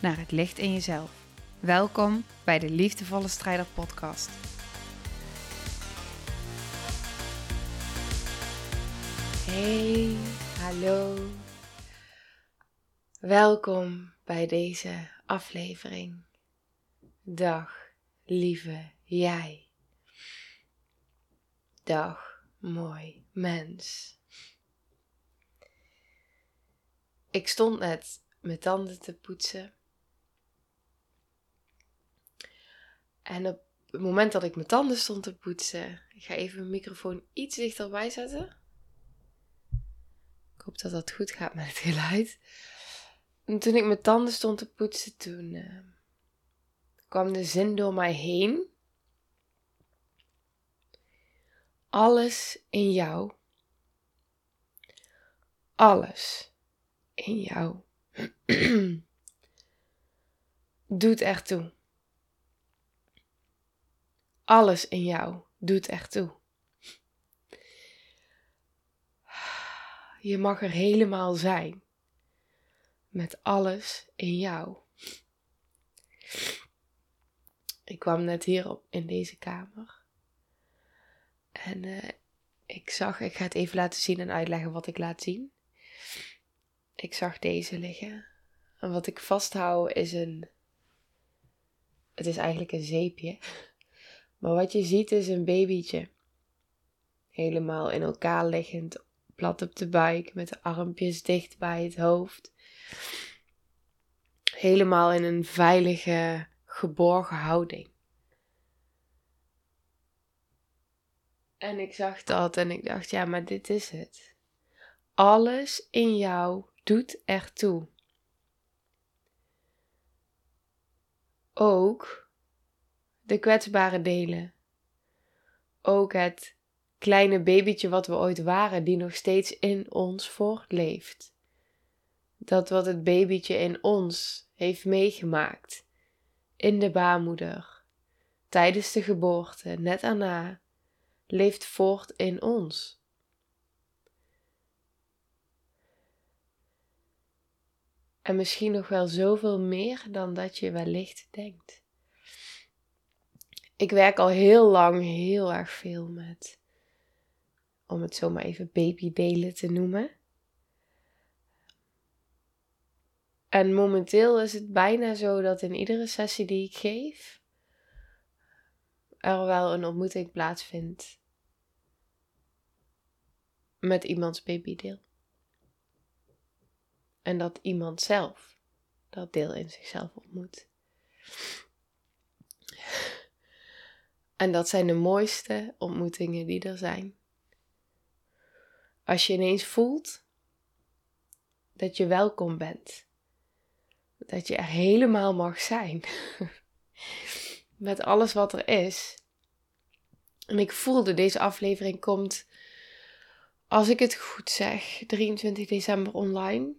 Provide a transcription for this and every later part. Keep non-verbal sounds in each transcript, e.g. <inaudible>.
naar het licht in jezelf. Welkom bij de Liefdevolle Strijder Podcast. Hey, hallo. Welkom bij deze aflevering. Dag, lieve jij. Dag, mooi mens. Ik stond net mijn tanden te poetsen. En op het moment dat ik mijn tanden stond te poetsen, ik ga even mijn microfoon iets dichterbij zetten. Ik hoop dat dat goed gaat met het geluid. En toen ik mijn tanden stond te poetsen, toen uh, kwam de zin door mij heen. Alles in jou. Alles in jou <clears throat> doet ertoe. Alles in jou doet ertoe. Je mag er helemaal zijn. Met alles in jou. Ik kwam net hier op in deze kamer. En uh, ik zag, ik ga het even laten zien en uitleggen wat ik laat zien. Ik zag deze liggen. En wat ik vasthoud is een. Het is eigenlijk een zeepje. Maar wat je ziet is een babytje. Helemaal in elkaar liggend, plat op de buik, met de armpjes dicht bij het hoofd. Helemaal in een veilige, geborgen houding. En ik zag dat en ik dacht, ja, maar dit is het. Alles in jou doet ertoe. Ook de kwetsbare delen. Ook het kleine babytje wat we ooit waren, die nog steeds in ons voortleeft. Dat wat het babytje in ons heeft meegemaakt, in de baarmoeder, tijdens de geboorte, net daarna, leeft voort in ons. En misschien nog wel zoveel meer dan dat je wellicht denkt. Ik werk al heel lang heel erg veel met, om het zo maar even babydelen te noemen. En momenteel is het bijna zo dat in iedere sessie die ik geef, er wel een ontmoeting plaatsvindt met iemands babydeel. En dat iemand zelf dat deel in zichzelf ontmoet. En dat zijn de mooiste ontmoetingen die er zijn. Als je ineens voelt dat je welkom bent. Dat je er helemaal mag zijn. <laughs> Met alles wat er is. En ik voelde, deze aflevering komt, als ik het goed zeg, 23 december online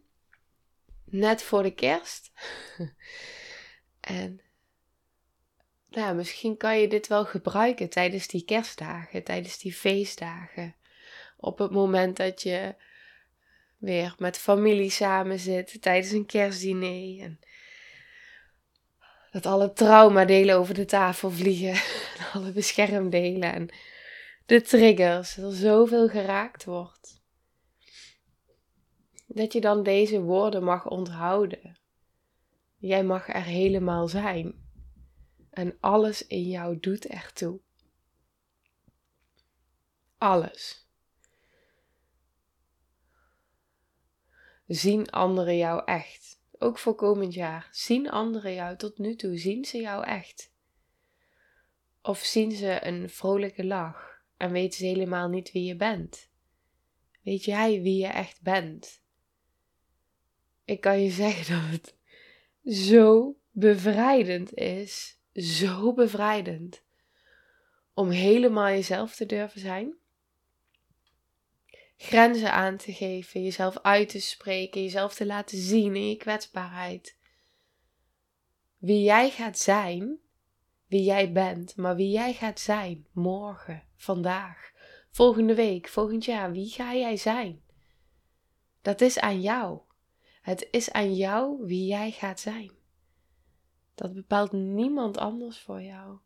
net voor de kerst. <laughs> en nou, misschien kan je dit wel gebruiken tijdens die kerstdagen, tijdens die feestdagen. Op het moment dat je weer met familie samen zit tijdens een kerstdiner. En dat alle traumadelen over de tafel vliegen. <laughs> alle beschermdelen en de triggers. Dat er zoveel geraakt wordt dat je dan deze woorden mag onthouden. Jij mag er helemaal zijn. En alles in jou doet ertoe. Alles. Zien anderen jou echt? Ook voor komend jaar. Zien anderen jou tot nu toe? Zien ze jou echt? Of zien ze een vrolijke lach en weten ze helemaal niet wie je bent? Weet jij wie je echt bent? ik kan je zeggen <laughs> dat het zo bevrijdend is. Zo bevrijdend. Om helemaal jezelf te durven zijn. Grenzen aan te geven, jezelf uit te spreken, jezelf te laten zien in je kwetsbaarheid. Wie jij gaat zijn, wie jij bent, maar wie jij gaat zijn morgen, vandaag, volgende week, volgend jaar, wie ga jij zijn? Dat is aan jou. Het is aan jou wie jij gaat zijn. Dat bepaalt niemand anders voor jou.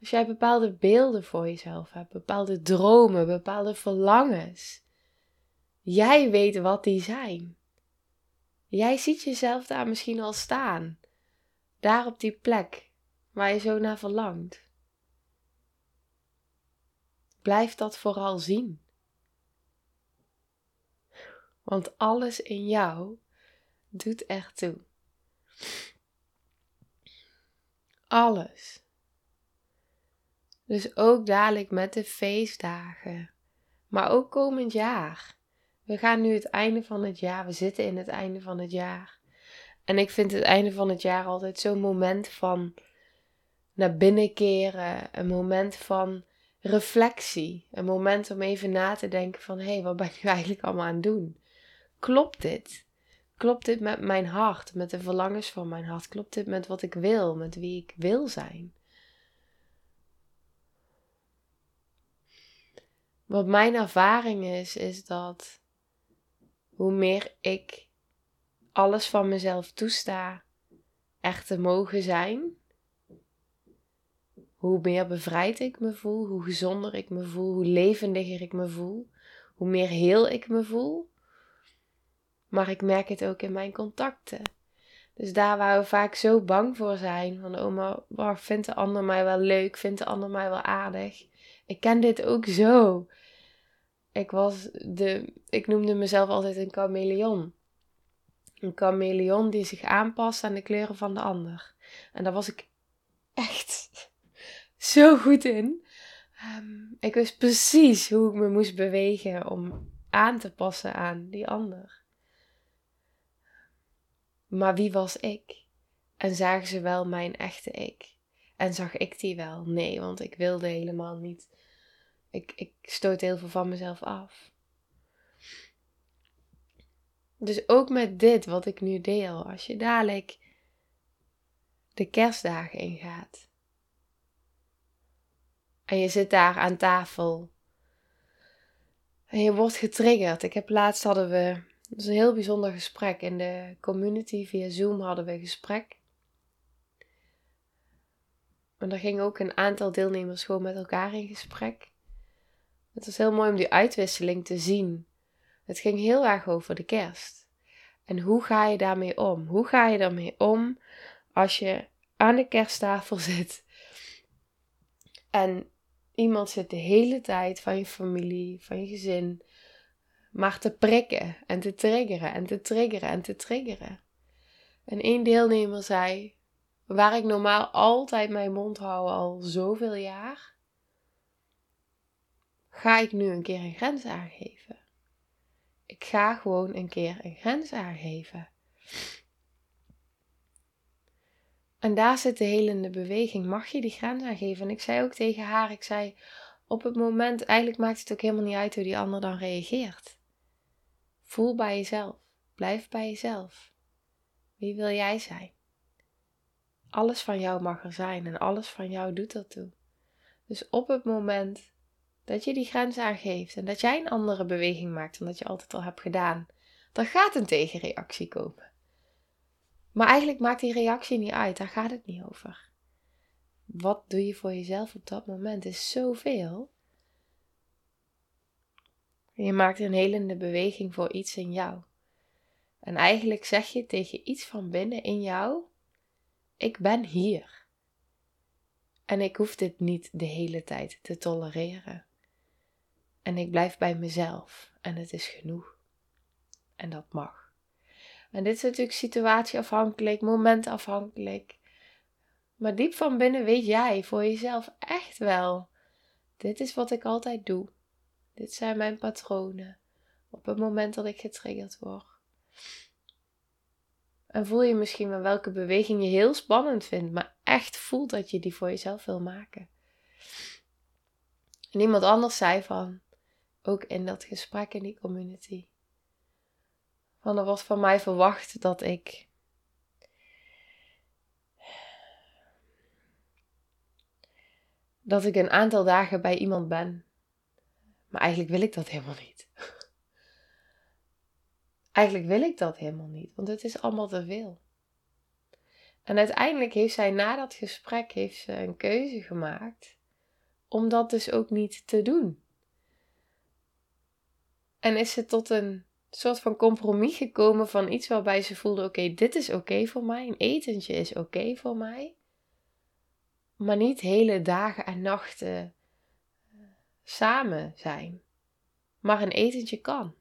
Als jij bepaalde beelden voor jezelf hebt, bepaalde dromen, bepaalde verlangens, jij weet wat die zijn. Jij ziet jezelf daar misschien al staan, daar op die plek waar je zo naar verlangt. Blijf dat vooral zien. Want alles in jou doet ertoe. Alles. Dus ook dadelijk met de feestdagen. Maar ook komend jaar. We gaan nu het einde van het jaar. We zitten in het einde van het jaar. En ik vind het einde van het jaar altijd zo'n moment van naar binnen keren. Een moment van reflectie. Een moment om even na te denken van... Hé, hey, wat ben ik <laughs> eigenlijk allemaal aan het doen? Klopt dit? Klopt dit met mijn hart, met de verlangens van mijn hart? Klopt dit met wat ik wil, met wie ik wil zijn? Wat mijn ervaring is, is dat hoe meer ik alles van mezelf toesta echt te mogen zijn, hoe meer bevrijd ik me voel, hoe gezonder ik me voel, hoe levendiger ik me voel, hoe meer heel ik me voel. Maar ik merk het ook in mijn contacten. Dus daar waar we vaak zo bang voor zijn, van oh maar vindt de ander mij wel leuk, vindt de ander mij wel aardig. Ik ken dit ook zo. Ik was de, ik noemde mezelf altijd een chameleon. Een chameleon die zich aanpast aan de kleuren van de ander. En daar was ik echt <laughs> zo goed in. Ehm, ik wist precies hoe ik me moest bewegen om aan te passen aan die ander. Maar wie was ik? En zagen ze wel mijn echte ik? En zag ik die wel? Nee, want ik wilde helemaal niet. Ik, ik stoot heel veel van mezelf af. Dus ook met dit wat ik nu deel, als je dadelijk de kerstdagen ingaat. En je zit daar aan tafel. En je wordt getriggerd. Ik heb laatst hadden we het is een heel bijzonder gesprek. In de community via Zoom hadden we een gesprek. En daar gingen ook een aantal deelnemers gewoon met elkaar in gesprek. Het was heel mooi om die uitwisseling te zien. Het ging heel erg over de kerst. En hoe ga je daarmee om? Hoe ga je daarmee om als je aan de kersttafel <laughs> zit en iemand zit de hele tijd van je familie, van je gezin, maar te prikken en te triggeren en te triggeren en te triggeren. En één deelnemer zei, waar ik normaal altijd mijn mond hou al zoveel jaar, ga ik nu een keer een grens aangeven. Ik ga gewoon een keer een grens aangeven. En daar zit de helende beweging. Mag je die grens aangeven? En ik zei ook tegen haar, ik zei, op het moment, eigenlijk maakt het ook helemaal niet uit hoe die ander dan reageert. Voel bij jezelf. Blijf bij jezelf. Wie wil jij zijn? Alles van jou mag er zijn en alles van jou doet ertoe. Dus op het moment dat je die grens aangeeft en dat jij een andere beweging maakt dan dat je altijd al hebt gedaan, dan gaat een tegenreactie komen. Maar eigenlijk maakt die reactie niet uit, daar gaat het niet over. Wat doe je voor jezelf op dat moment is zoveel. Je maakt een helende beweging voor iets in jou. En eigenlijk zeg je tegen iets van binnen in jou: Ik ben hier. En ik hoef dit niet de hele tijd te tolereren. En ik blijf bij mezelf en het is genoeg. En dat mag. En dit is natuurlijk situatieafhankelijk, momentafhankelijk. Maar diep van binnen weet jij voor jezelf echt wel: dit is wat ik altijd doe. Dit zijn mijn patronen op het moment dat ik getriggerd word. En voel je misschien wel welke beweging je heel spannend vindt, maar echt voelt dat je die voor jezelf wil maken. En iemand anders zei van, ook in dat gesprek in die community, van er wordt van mij verwacht dat ik dat ik een aantal dagen bij iemand ben. Maar eigenlijk wil ik dat helemaal niet. <laughs> Eigenlijk wil ik dat helemaal niet, want het is allemaal te veel. En uiteindelijk heeft zij na dat gesprek heeft ze een keuze gemaakt om dat dus ook niet te doen. En is ze tot een soort van compromis gekomen van iets waarbij ze voelde: oké, dit is oké voor mij, een etentje is oké voor mij, maar niet hele dagen en nachten samen zijn. Maar een etentje kan.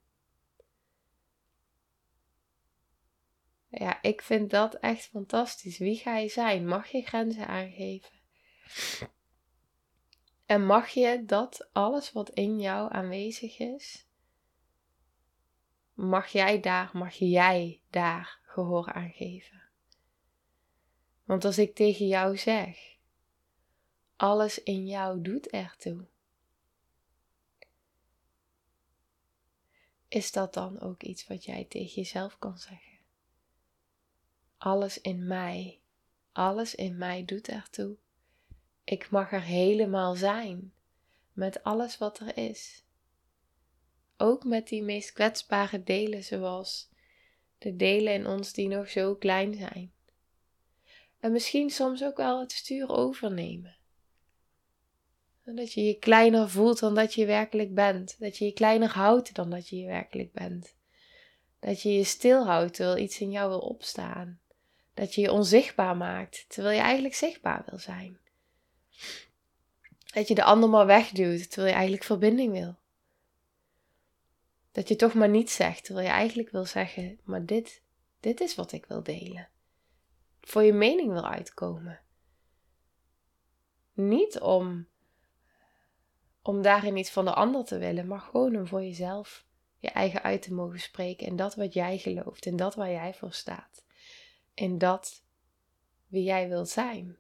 Ja, ik vind dat echt fantastisch. Wie ga je zijn? Mag je grenzen aangeven? En mag je dat alles wat in jou aanwezig is, mag jij daar, mag jij daar gehoor aan geven? Want als ik tegen jou zeg, alles in jou doet ertoe. Is dat dan ook iets wat jij tegen jezelf kan zeggen? alles in mij, alles in mij doet ertoe. Ik mag er helemaal zijn, met alles wat er is. Ook met die meest kwetsbare delen, zoals de delen in ons die nog zo klein zijn. En misschien soms ook wel het stuur overnemen. Dat je je kleiner voelt dan dat je werkelijk bent. Dat je je kleiner houdt dan dat je je werkelijk bent. Dat je je stilhoudt terwijl iets in jou wil opstaan. Dat je je onzichtbaar maakt, terwijl je eigenlijk zichtbaar wil zijn. Dat je de ander maar wegduwt, terwijl je eigenlijk verbinding wil. Dat je toch maar niet zegt, terwijl je eigenlijk wil zeggen, maar dit, dit is wat ik wil delen. Voor je mening wil uitkomen. Niet om, om daarin iets van de ander te willen, maar gewoon om voor jezelf je eigen uit te mogen spreken en dat wat jij gelooft en dat waar jij voor staat in dat wie jij wilt zijn.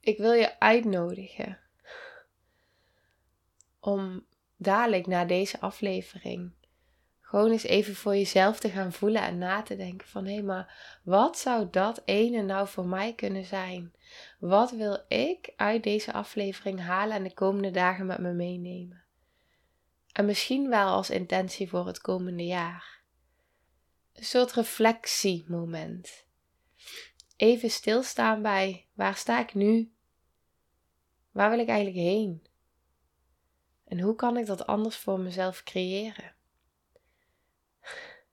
Ik wil je uitnodigen om dadelijk na deze aflevering gewoon eens even voor jezelf te gaan voelen en na te denken van hé, maar wat zou dat ene nou voor mij kunnen zijn? Wat wil ik uit deze aflevering halen en de komende dagen met me meenemen? En misschien wel als intentie voor het komende jaar. Een soort reflectiemoment. Even stilstaan bij waar sta ik nu? Waar wil ik eigenlijk heen? En hoe kan ik dat anders voor mezelf creëren?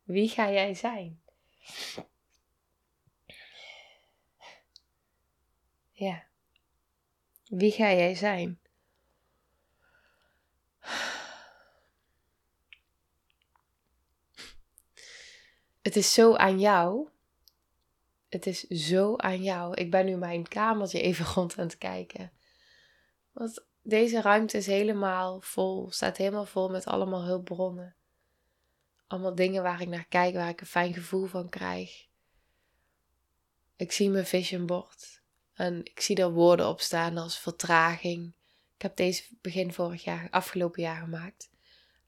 Wie ga jij zijn? Ja. Wie ga jij zijn? Het is zo aan jou. Het is zo aan jou. Ik ben nu mijn kamertje even <laughs> rond aan het kijken. Want deze ruimte is helemaal vol, staat helemaal vol met allemaal hulpbronnen. Allemaal dingen waar ik naar kijk, waar ik een fijn gevoel van krijg. Ik zie mijn vision board en ik zie er woorden op staan als vertraging. Ik heb deze begin vorig jaar, afgelopen jaar gemaakt.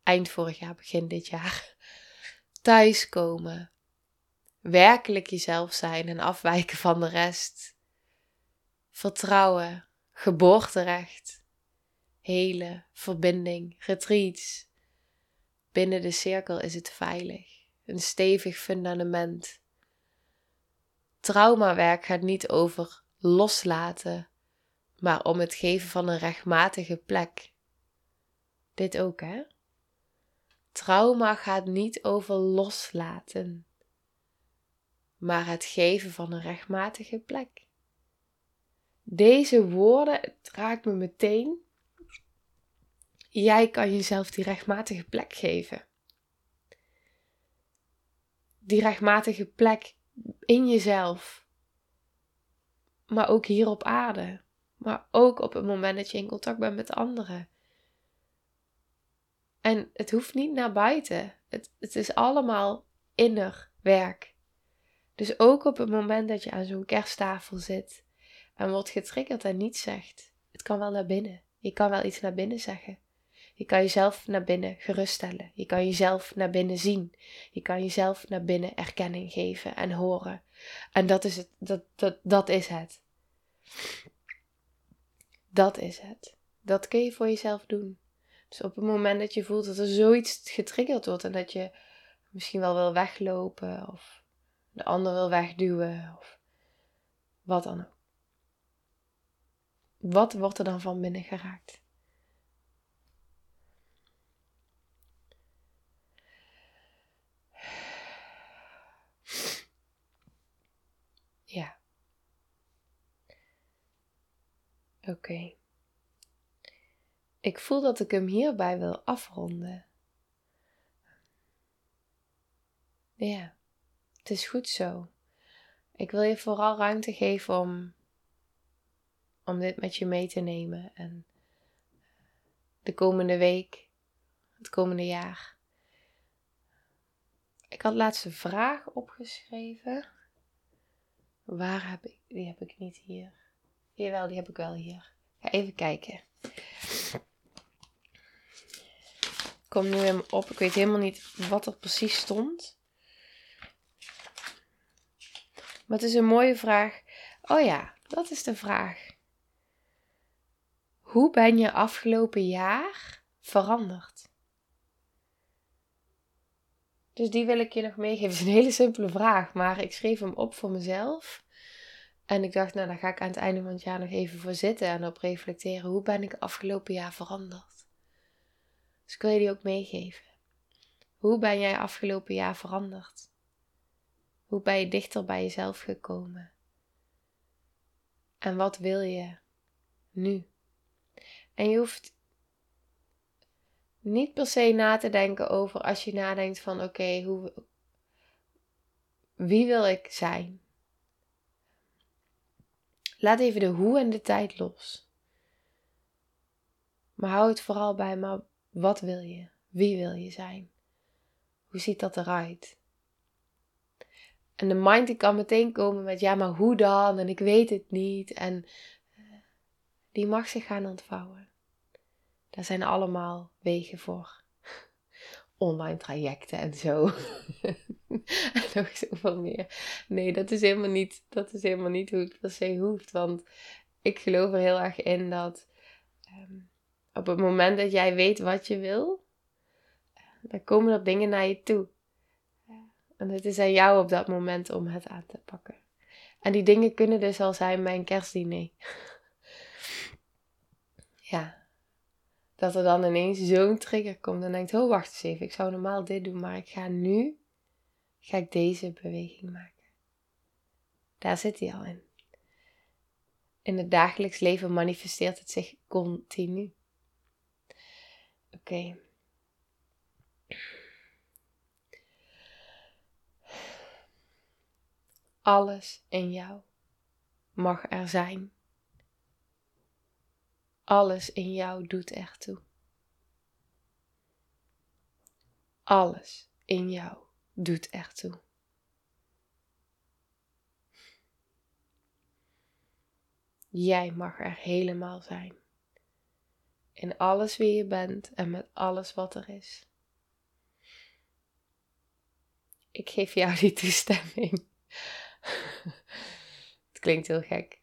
Eind vorig jaar, begin dit jaar <laughs> thuiskomen. Werkelijk jezelf zijn en afwijken van de rest. Vertrouwen, geboorterecht, hele, verbinding, retreats. Binnen de cirkel is het veilig, een stevig fundament. Traumawerk gaat niet over loslaten, maar om het geven van een rechtmatige plek. Dit ook, hè? Trauma gaat niet over loslaten, maar het geven van een rechtmatige plek. Deze woorden, raakt me meteen. Jij kan jezelf die rechtmatige plek geven. Die rechtmatige plek in jezelf. Maar ook hier op aarde. Maar ook op het moment dat je in contact bent met anderen En het hoeft niet naar buiten. Het, het is allemaal inner werk. Dus ook op het moment dat je aan zo'n kersttafel zit en wordt getriggerd en niets zegt, het kan wel naar binnen. Je kan wel iets naar binnen zeggen. Je kan jezelf naar binnen geruststellen. Je kan jezelf naar binnen zien. Je kan jezelf naar binnen erkenning geven en horen. En dat is het. Dat, dat, dat is het. Dat is het. Dat kun je voor jezelf doen. Dus op het moment dat je voelt dat er zoiets getriggerd wordt en dat je misschien wel wil weglopen of de ander wil wegduwen of wat dan ook. Wat wordt er dan van binnen geraakt? Ja. Oké. Ik voel dat ik hem hierbij wil afronden. Ja, het is goed zo. Ik wil je vooral ruimte geven om, om dit met je mee te nemen en de komende week, het komende jaar. Ik had laatst een vraag opgeschreven. Waar heb ik? Die heb ik niet hier. Jawel, die heb ik wel hier. Ga even kijken. Kom nu helemaal op. Ik weet helemaal niet wat er precies stond. Maar het is een mooie vraag. Oh ja, dat is de vraag. Hoe ben je afgelopen jaar veranderd? Dus die wil ik je nog meegeven. Het is een hele simpele vraag, maar ik schreef hem op voor mezelf. En ik dacht, nou, daar ga ik aan het einde van het jaar nog even voor zitten en op reflecteren. Hoe ben ik afgelopen jaar veranderd? Dus ik wil je die ook meegeven. Hoe ben jij afgelopen jaar veranderd? Hoe ben je dichter bij jezelf gekomen? En wat wil je nu? En je hoeft niet per se na te denken over als je nadenkt van oké, wie wil ik zijn? Laat even de hoe en de tijd los. Maar hou het vooral bij, maar wat wil je? Wie wil je zijn? Hoe ziet dat eruit? En de mind die kan meteen komen met ja, maar hoe dan? En ik weet het niet. En eh, die mag zich gaan ontvouwen. Daar zijn allemaal wegen voor. Online trajecten en zo. <laughs> en nog zoveel meer. Nee, dat is helemaal niet, dat is helemaal niet hoe het per se hoeft. Want ik geloof er heel erg in dat ehm, op het moment dat jij weet wat je wil, dan komen er dingen naar je toe. En het is aan jou op dat moment om het aan te pakken. En die dingen kunnen dus al zijn mijn kerstdiner. <laughs> ja. Dat er dan ineens zo'n trigger komt en denkt, oh wacht eens even, ik zou normaal dit doen, maar ik ga nu, ga ik deze beweging maken. Daar zit hij al in. In het dagelijks leven manifesteert het zich continu. Oké. Alles in jou mag er zijn. Alles in jou doet ertoe. Alles in jou doet ertoe. Jij mag er helemaal zijn. In alles wie je bent en met alles wat er is. Ik geef jou die toestemming. <laughs> het klinkt heel gek.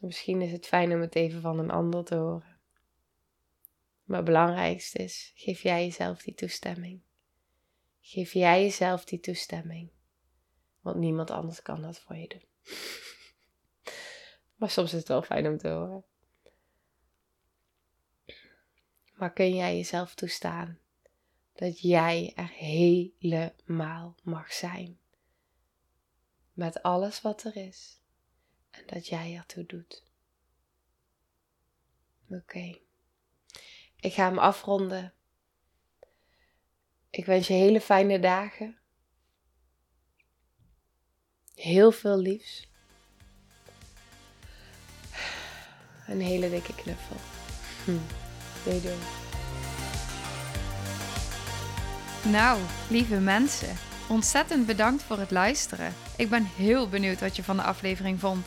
Misschien is het fijn om het even van een ander te horen. Maar het belangrijkste is, geef jij jezelf die toestemming. Geef jij jezelf die toestemming. Want niemand anders kan dat voor je doen. <laughs> maar soms is het wel fijn om te horen. Maar kun jij jezelf toestaan dat jij er helemaal mag zijn? Met alles wat er is en dat jij ertoe doet. Oké. Ik ga hem afronden. Ik wens je hele fijne dagen. Heel veel liefs. Een hele dikke knuffel. Hm. Doei doei. Nou, lieve mensen, ontzettend bedankt voor het luisteren. Ik ben heel benieuwd wat je van de aflevering vond